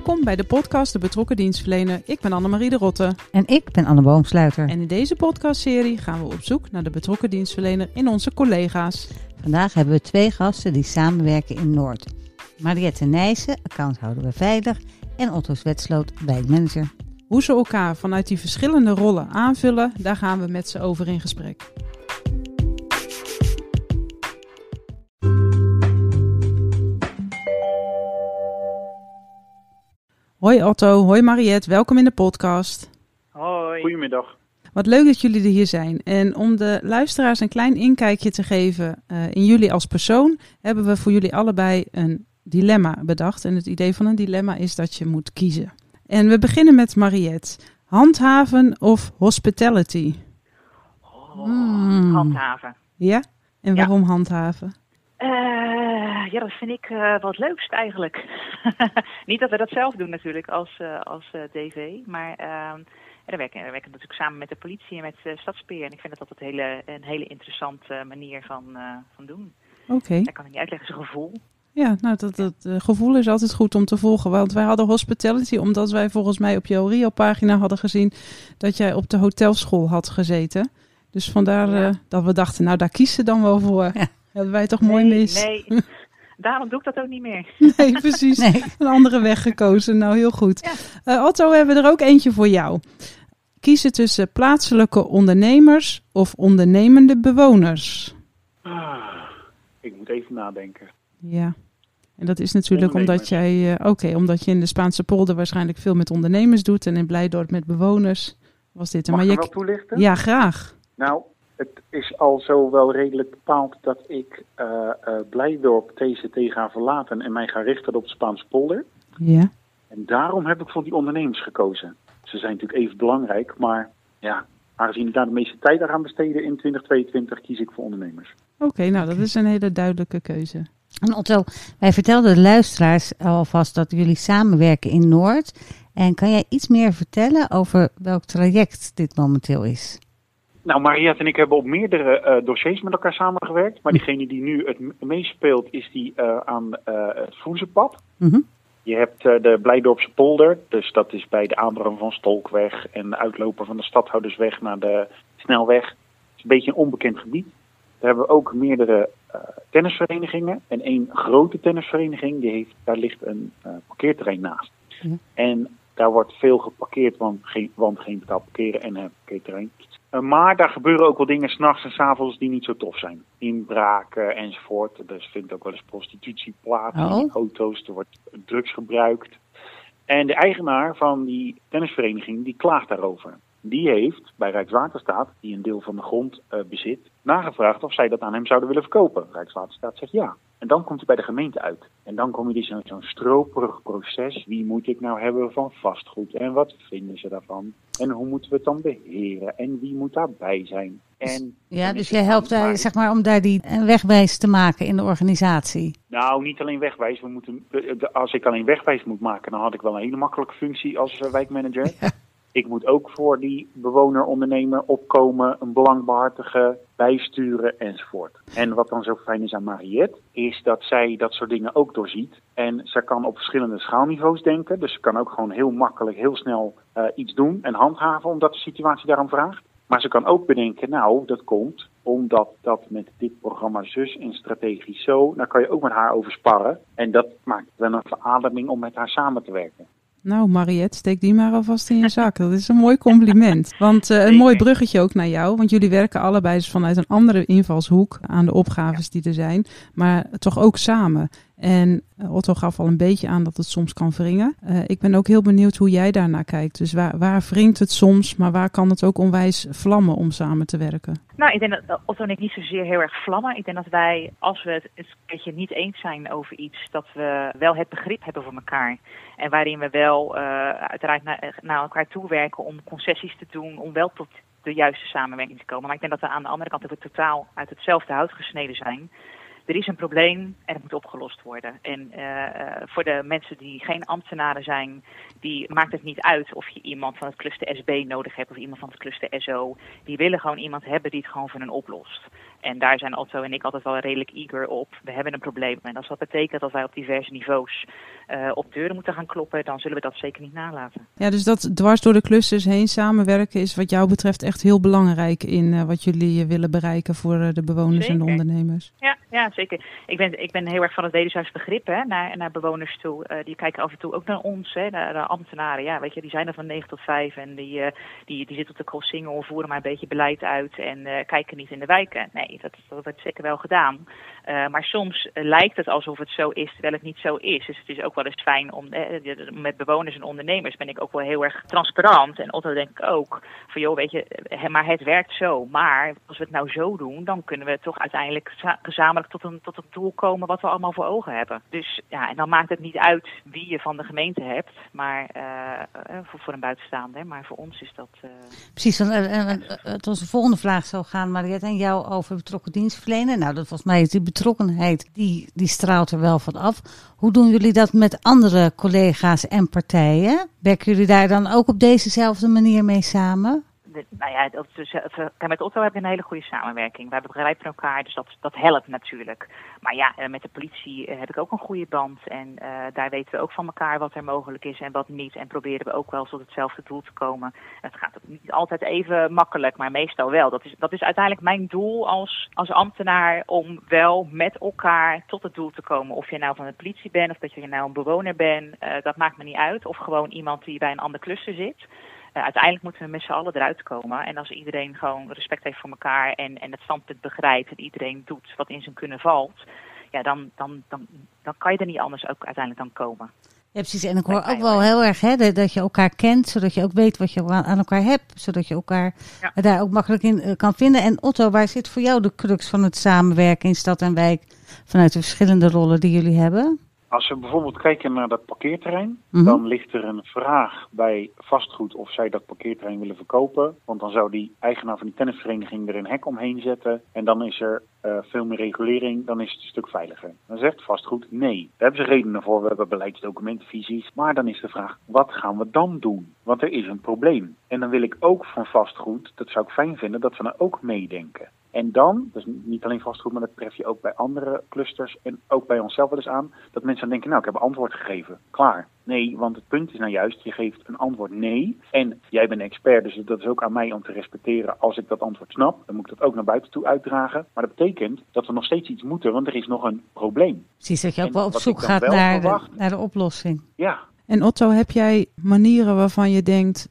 Welkom bij de podcast De Betrokken Dienstverlener. Ik ben Annemarie de Rotte. En ik ben Anne Boomsluiter. En in deze podcastserie gaan we op zoek naar de betrokken dienstverlener in onze collega's. Vandaag hebben we twee gasten die samenwerken in Noord. Mariette Nijssen, accounthouder bij Veilig, en Otto Zwetsloot, wijkmanager. Hoe ze elkaar vanuit die verschillende rollen aanvullen, daar gaan we met ze over in gesprek. Hoi Otto, hoi Mariette, welkom in de podcast. Hoi. Goedemiddag. Wat leuk dat jullie er hier zijn. En om de luisteraars een klein inkijkje te geven uh, in jullie als persoon, hebben we voor jullie allebei een dilemma bedacht. En het idee van een dilemma is dat je moet kiezen. En we beginnen met Mariette. Handhaven of hospitality? Oh, hmm. Handhaven. Ja? En waarom ja. handhaven? Uh, ja, dat vind ik uh, wat leukst eigenlijk. Niet dat we dat zelf doen natuurlijk als, uh, als DV, maar ehm, we werken, we werken natuurlijk samen met de politie en met uh, Stadspeer. En ik vind dat altijd hele, een hele interessante manier van, van doen. Oké. Okay. Dat kan ik niet uitleggen, het is een gevoel. Ja, nou, dat, dat uh, gevoel is altijd goed om te volgen. Want wij hadden hospitality omdat wij volgens mij op jouw Rio-pagina hadden gezien dat jij op de hotelschool had gezeten. Dus vandaar ja. uh, dat we dachten, nou, daar kiezen ze dan wel voor. Ja. Hebben wij toch mooi nee, mis. Nee, daarom doe ik dat ook niet meer. Nee, precies. Nee. Een andere weg gekozen. Nou, heel goed. Ja. Uh, Otto, we hebben er ook eentje voor jou. Kiezen tussen plaatselijke ondernemers of ondernemende bewoners. Ah, ik moet even nadenken. Ja, en dat is natuurlijk omdat jij, uh, oké, okay, omdat je in de Spaanse polder waarschijnlijk veel met ondernemers doet en in Blijdorp met bewoners was dit. Mag maar je toelichten? Ja, graag. Nou, het is al zo wel redelijk bepaald dat ik uh, uh, Blijdorp TCT ga verlaten en mij ga richten op de Spaanse polder. Ja. En daarom heb ik voor die ondernemers gekozen. Ze zijn natuurlijk even belangrijk, maar ja, aangezien ik daar de meeste tijd aan ga besteden in 2022, kies ik voor ondernemers. Oké, okay, nou dat is een hele duidelijke keuze. En Otto, wij vertelden de luisteraars alvast dat jullie samenwerken in Noord. En kan jij iets meer vertellen over welk traject dit momenteel is? Nou, Mariette en ik hebben op meerdere uh, dossiers met elkaar samengewerkt. Maar diegene die nu het meest speelt is die uh, aan uh, het Vroezenpad. Mm -hmm. Je hebt de Blijdorpse polder, dus dat is bij de aandrang van Stolkweg en de uitloper van de Stadhoudersweg naar de Snelweg. Het is een beetje een onbekend gebied. Daar hebben we ook meerdere tennisverenigingen. En één grote tennisvereniging, die heeft, daar ligt een parkeerterrein naast. Ja. En daar wordt veel geparkeerd, want geen, want geen betaald parkeren en een parkeerterrein. Uh, maar daar gebeuren ook wel dingen s'nachts en s'avonds die niet zo tof zijn. Inbraken enzovoort. Dus vindt ook wel eens prostitutie plaats oh. in auto's. Er wordt drugs gebruikt. En de eigenaar van die tennisvereniging, die klaagt daarover. Die heeft bij Rijkswaterstaat, die een deel van de grond uh, bezit, nagevraagd of zij dat aan hem zouden willen verkopen. Rijkswaterstaat zegt ja. En dan komt hij bij de gemeente uit. En dan kom je dus in zo'n stroperig proces. Wie moet ik nou hebben van vastgoed? En wat vinden ze daarvan? En hoe moeten we het dan beheren? En wie moet daarbij zijn? En ja, dus jij helpt daar, zeg maar, om daar die wegwijs te maken in de organisatie. Nou, niet alleen wegwijs. We moeten, als ik alleen wegwijs moet maken, dan had ik wel een hele makkelijke functie als wijkmanager. Ja. Ik moet ook voor die bewoner, ondernemer opkomen, een belang behartigen, bijsturen enzovoort. En wat dan zo fijn is aan Mariette, is dat zij dat soort dingen ook doorziet. En zij kan op verschillende schaalniveaus denken. Dus ze kan ook gewoon heel makkelijk, heel snel uh, iets doen en handhaven omdat de situatie daarom vraagt. Maar ze kan ook bedenken, nou, dat komt omdat dat met dit programma zus en strategisch zo, daar kan je ook met haar over sparren. En dat maakt wel een verademing om met haar samen te werken. Nou, Mariette, steek die maar alvast in je zak. Dat is een mooi compliment. Want uh, een mooi bruggetje ook naar jou. Want jullie werken allebei dus vanuit een andere invalshoek aan de opgaves die er zijn. Maar toch ook samen. En uh, Otto gaf al een beetje aan dat het soms kan wringen. Uh, ik ben ook heel benieuwd hoe jij daarnaar kijkt. Dus waar, waar wringt het soms, maar waar kan het ook onwijs vlammen om samen te werken? Nou, ik denk dat Otto en ik niet zozeer heel erg vlammen. Ik denk dat wij, als we het een beetje niet eens zijn over iets, dat we wel het begrip hebben voor elkaar. En waarin we wel uh, uiteraard naar, naar elkaar toe werken om concessies te doen, om wel tot de juiste samenwerking te komen. Maar ik denk dat we aan de andere kant ook totaal uit hetzelfde hout gesneden zijn. Er is een probleem en het moet opgelost worden. En uh, voor de mensen die geen ambtenaren zijn, die maakt het niet uit of je iemand van het cluster SB nodig hebt of iemand van het cluster SO. Die willen gewoon iemand hebben die het gewoon voor hen oplost. En daar zijn Otto en ik altijd wel redelijk eager op. We hebben een probleem. En als dat betekent dat wij op diverse niveaus uh, op deuren moeten gaan kloppen, dan zullen we dat zeker niet nalaten. Ja, dus dat dwars door de clusters heen samenwerken is wat jou betreft echt heel belangrijk in uh, wat jullie willen bereiken voor de bewoners zeker. en de ondernemers. Ja, ja zeker. Ik ben, ik ben heel erg van het wederzijds begrip naar, naar bewoners toe. die kijken af en toe ook naar ons, hè, naar de ambtenaren. Ja, weet je, die zijn er van 9 tot 5 en die, die, die zitten op de crossingel, voeren maar een beetje beleid uit en kijken niet in de wijken. Nee, dat, wordt zeker wel gedaan. Maar soms lijkt het alsof het zo is, terwijl het niet zo is. Dus het is ook wel eens fijn om eh, met bewoners en ondernemers ben ik ook wel heel erg transparant. En Otto denk ik ook van joh, weet je, maar het werkt zo. Maar als we het nou zo doen, dan kunnen we toch uiteindelijk gezamenlijk tot tot een doel komen wat we allemaal voor ogen hebben. Dus ja, en dan maakt het niet uit wie je van de gemeente hebt, maar uh, voor, voor een buitenstaander. Maar voor ons is dat. Precies, want het onze volgende vraag zou gaan, Mariette, en jou over betrokken dienstverlenen. Nou, dat was mij die betrokkenheid, die, die straalt er wel van af. Hoe doen jullie dat met andere collega's en partijen? Werken jullie daar dan ook op dezezelfde manier mee samen? Nou ja, dat, met Otto heb je een hele goede samenwerking. Wij begrijpen elkaar, dus dat, dat helpt natuurlijk. Maar ja, met de politie heb ik ook een goede band. En daar weten we ook van elkaar wat er mogelijk is en wat niet. En proberen we ook wel tot hetzelfde doel te komen. Het gaat ook niet altijd even makkelijk, maar meestal wel. Dat is, dat is uiteindelijk mijn doel als, als ambtenaar om wel met elkaar tot het doel te komen. Of je nou van de politie bent of dat je nou een bewoner bent, dat maakt me niet uit. Of gewoon iemand die bij een ander cluster zit. Uh, uiteindelijk moeten we met z'n allen eruit komen. En als iedereen gewoon respect heeft voor elkaar en, en het standpunt begrijpt en iedereen doet wat in zijn kunnen valt, ja, dan, dan, dan, dan kan je er niet anders ook uiteindelijk dan komen. Ja, precies. En ik hoor ook wel heel erg hè, dat je elkaar kent, zodat je ook weet wat je aan elkaar hebt, zodat je elkaar ja. daar ook makkelijk in uh, kan vinden. En Otto, waar zit voor jou de crux van het samenwerken in stad en wijk vanuit de verschillende rollen die jullie hebben? Als we bijvoorbeeld kijken naar dat parkeerterrein, mm -hmm. dan ligt er een vraag bij vastgoed of zij dat parkeerterrein willen verkopen. Want dan zou die eigenaar van die tennisvereniging er een hek omheen zetten. En dan is er uh, veel meer regulering, dan is het een stuk veiliger. Dan zegt vastgoed nee. Daar hebben ze redenen voor, we hebben beleidsdocumenten, visies. Maar dan is de vraag, wat gaan we dan doen? Want er is een probleem. En dan wil ik ook van vastgoed, dat zou ik fijn vinden, dat we dan ook meedenken. En dan, dus niet alleen vastgoed, maar dat tref je ook bij andere clusters en ook bij onszelf wel eens aan, dat mensen dan denken, nou, ik heb antwoord gegeven. Klaar. Nee, want het punt is nou juist, je geeft een antwoord nee. En jij bent expert, dus dat is ook aan mij om te respecteren. Als ik dat antwoord snap, dan moet ik dat ook naar buiten toe uitdragen. Maar dat betekent dat we nog steeds iets moeten, want er is nog een probleem. Precies, dat je ook wel op zoek gaat naar de, naar de oplossing. Ja. En Otto, heb jij manieren waarvan je denkt,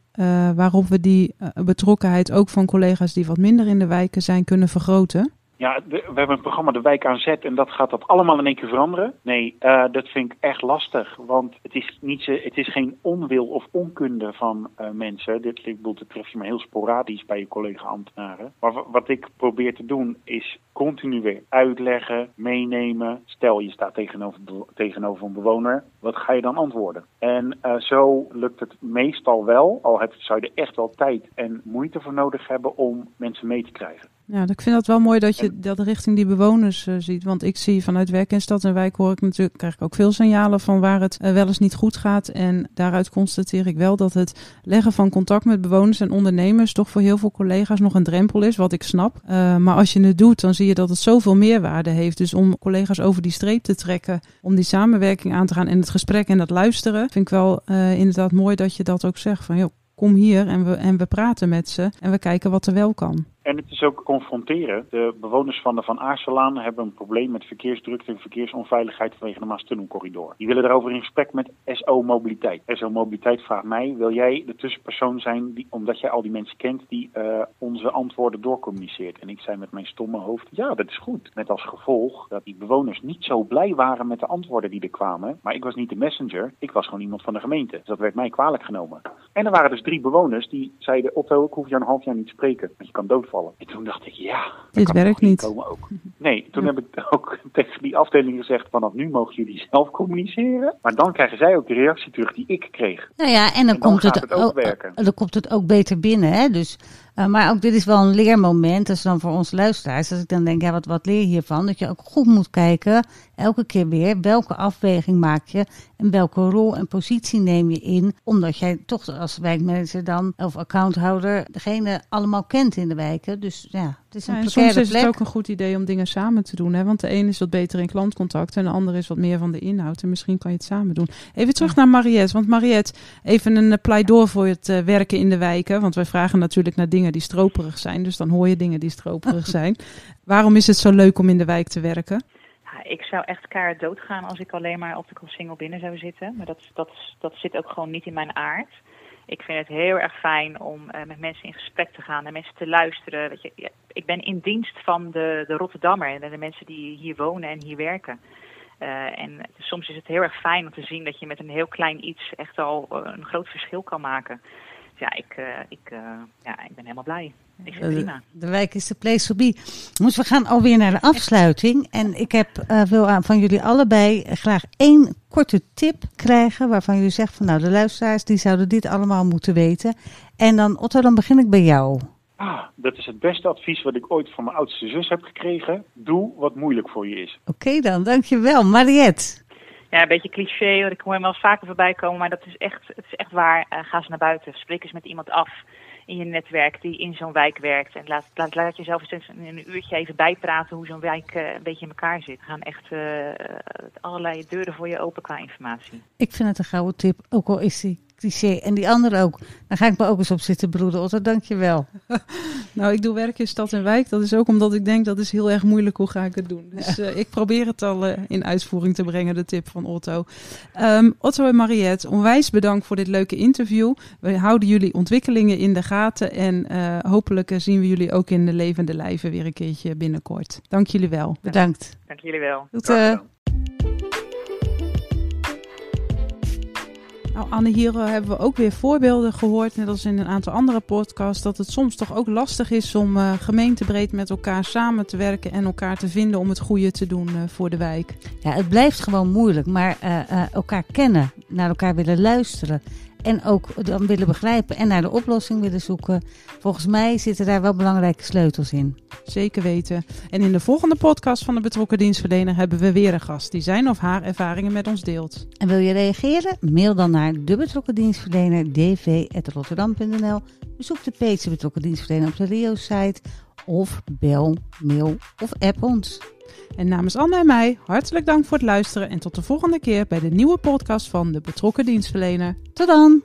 waarop we die uh, betrokkenheid ook van collega's die wat minder in de wijken zijn kunnen vergroten? Ja, we, hebben een programma De Wijk aan Zet en dat gaat dat allemaal in één keer veranderen. Nee, uh, dat vind ik echt lastig, want het is, niet het is geen onwil of onkunde van uh, mensen. Dit, ik bedoel, dat je maar heel sporadisch bij je collega-ambtenaren. Maar wat ik probeer te doen is continu weer uitleggen, meenemen. Stel, je staat tegenover, tegenover een bewoner, wat ga je dan antwoorden? En uh, zo lukt het meestal wel, al zou je er echt wel tijd en moeite voor nodig hebben om mensen mee te krijgen. Ja, ik vind dat wel mooi dat je dat richting die bewoners uh, ziet. Want ik zie vanuit werk in stad en wijk hoor ik natuurlijk, krijg ik ook veel signalen van waar het uh, wel eens niet goed gaat. En daaruit constateer ik wel dat het leggen van contact met bewoners en ondernemers toch voor heel veel collega's nog een drempel is, wat ik snap. Uh, maar als je het doet, dan zie je dat het zoveel meerwaarde heeft. Dus om collega's over die streep te trekken, om die samenwerking aan te gaan en het gesprek en dat luisteren, vind ik wel inderdaad mooi dat je dat ook zegt. Van joh, kom hier en we, en we praten met ze en we kijken wat er wel kan. En het is ook confronteren. De bewoners van de Van Aarselaan hebben een probleem met verkeersdrukte en verkeersonveiligheid vanwege de Maastunnelcorridor. Die willen daarover in gesprek met SO Mobiliteit. SO Mobiliteit vraagt mij, wil jij de tussenpersoon zijn, die, omdat jij al die mensen kent, die uh, onze antwoorden doorcommuniceert? En ik zei met mijn stomme hoofd, ja, dat is goed. Met als gevolg dat die bewoners niet zo blij waren met de antwoorden die er kwamen. Maar ik was niet de messenger, ik was gewoon iemand van de gemeente. Dus dat werd mij kwalijk genomen. En er waren dus drie bewoners die zeiden, Otto, ik hoef je een half jaar niet te spreken, want je kan doodvallen. En toen dacht ik, ja, dit werkt niet. Komen ook. Nee, toen heb ik ook tegen die afdeling gezegd, vanaf nu mogen jullie zelf communiceren. Maar dan krijgen zij ook de reactie terug die ik kreeg. Nou ja, en dan, en dan komt het, het ook, werken. Dan komt het ook beter binnen. Hè? Dus, uh, maar ook dit is wel een leermoment. Dus dan voor ons luisteraars. Als ik dan denk, ja, wat, wat leer je hiervan? Dat je ook goed moet kijken, elke keer weer, welke afweging maak je en welke rol en positie neem je in. Omdat jij toch als wijkmanager dan, of accounthouder, degene allemaal kent in de wijken. Dus ja, het is een Ja, en soms is plek. het ook een goed idee om dingen samen te doen. Hè? Want de een is wat beter in klantcontact en de ander is wat meer van de inhoud. En misschien kan je het samen doen. Even terug naar Mariette. Want Mariette, even een eh, pleidooi voor het eh, werken in de wijken. Want wij vragen natuurlijk naar dingen die stroperig zijn. Dus dan hoor je dingen die stroperig zijn. Waarom is het zo leuk om in de wijk te werken? Ja, ik zou echt kaart doodgaan als ik alleen maar op de crossingel binnen zou zitten. Maar dat, dat, dat zit ook gewoon niet in mijn aard. Ik vind het heel erg fijn om uh, met mensen in gesprek te gaan en mensen te luisteren. Weet je, ik ben in dienst van de, de Rotterdammer en de mensen die hier wonen en hier werken. Uh, en soms is het heel erg fijn om te zien dat je met een heel klein iets echt al uh, een groot verschil kan maken. Dus ja, ik, ik, ja, ik ben helemaal blij. Ik vind het prima. De, wijk is de place to be. Dus we gaan alweer naar de afsluiting. En ik heb, wil aan van jullie allebei graag één korte tip krijgen. Waarvan jullie zegt van nou de luisteraars die zouden dit allemaal moeten weten. En dan Otto, dan begin ik bij jou. Ah, dat is het beste advies wat ik ooit van mijn oudste zus heb gekregen. Doe wat moeilijk voor je is. Oké okay dan, dankjewel. Mariette. Ja, een beetje cliché, want ik hoor hem wel eens vaker voorbij komen, maar dat is echt, het is echt waar. Uh, ga eens naar buiten, spreek eens met iemand af in je netwerk die in zo'n wijk werkt. En laat, laat, laat jezelf eens een, een uurtje even bijpraten hoe zo'n wijk uh, een beetje in elkaar zit. Er gaan echt uh, allerlei deuren voor je open qua informatie. Ik vind het een gouden tip, ook al is die cliché. En die andere ook. Daar ga ik me ook eens op zitten broeden. Otto, dankjewel. nou, ik doe werk in stad en wijk. Dat is ook omdat ik denk dat is heel erg moeilijk. Hoe ga ik het doen? Dus ja. uh, ik probeer het al uh, in uitvoering te brengen, de tip van Otto. Um, Otto en Mariette, onwijs bedankt voor dit leuke interview. We houden jullie ontwikkelingen in de gaten. En uh, hopelijk zien we jullie ook in de levende lijven weer een keertje binnenkort. Dank jullie wel. Bedankt. Dank jullie wel. Tot, Nou, Anne, hier uh, hebben we ook weer voorbeelden gehoord, net als in een aantal andere podcasts, dat het soms toch ook lastig is om uh, gemeentebreed met elkaar samen te werken en elkaar te vinden om het goede te doen uh, voor de wijk. Ja, het blijft gewoon moeilijk, maar elkaar kennen, naar elkaar willen luisteren en ook dan willen begrijpen en naar de oplossing willen zoeken. Volgens mij zitten daar wel belangrijke sleutels in. Zeker weten. En in de volgende podcast van de betrokken dienstverlener hebben we weer een gast die zijn of haar ervaringen met ons deelt. En wil je reageren? Mail dan naar de betrokken dienstverlener dv.rotterdam.nl. Bezoek de page de betrokken dienstverlener op de Rio-site of bel, mail of app ons. En namens Anne en mij, hartelijk dank voor het luisteren en tot de volgende keer bij de nieuwe podcast van de betrokken dienstverlener. Tot dan!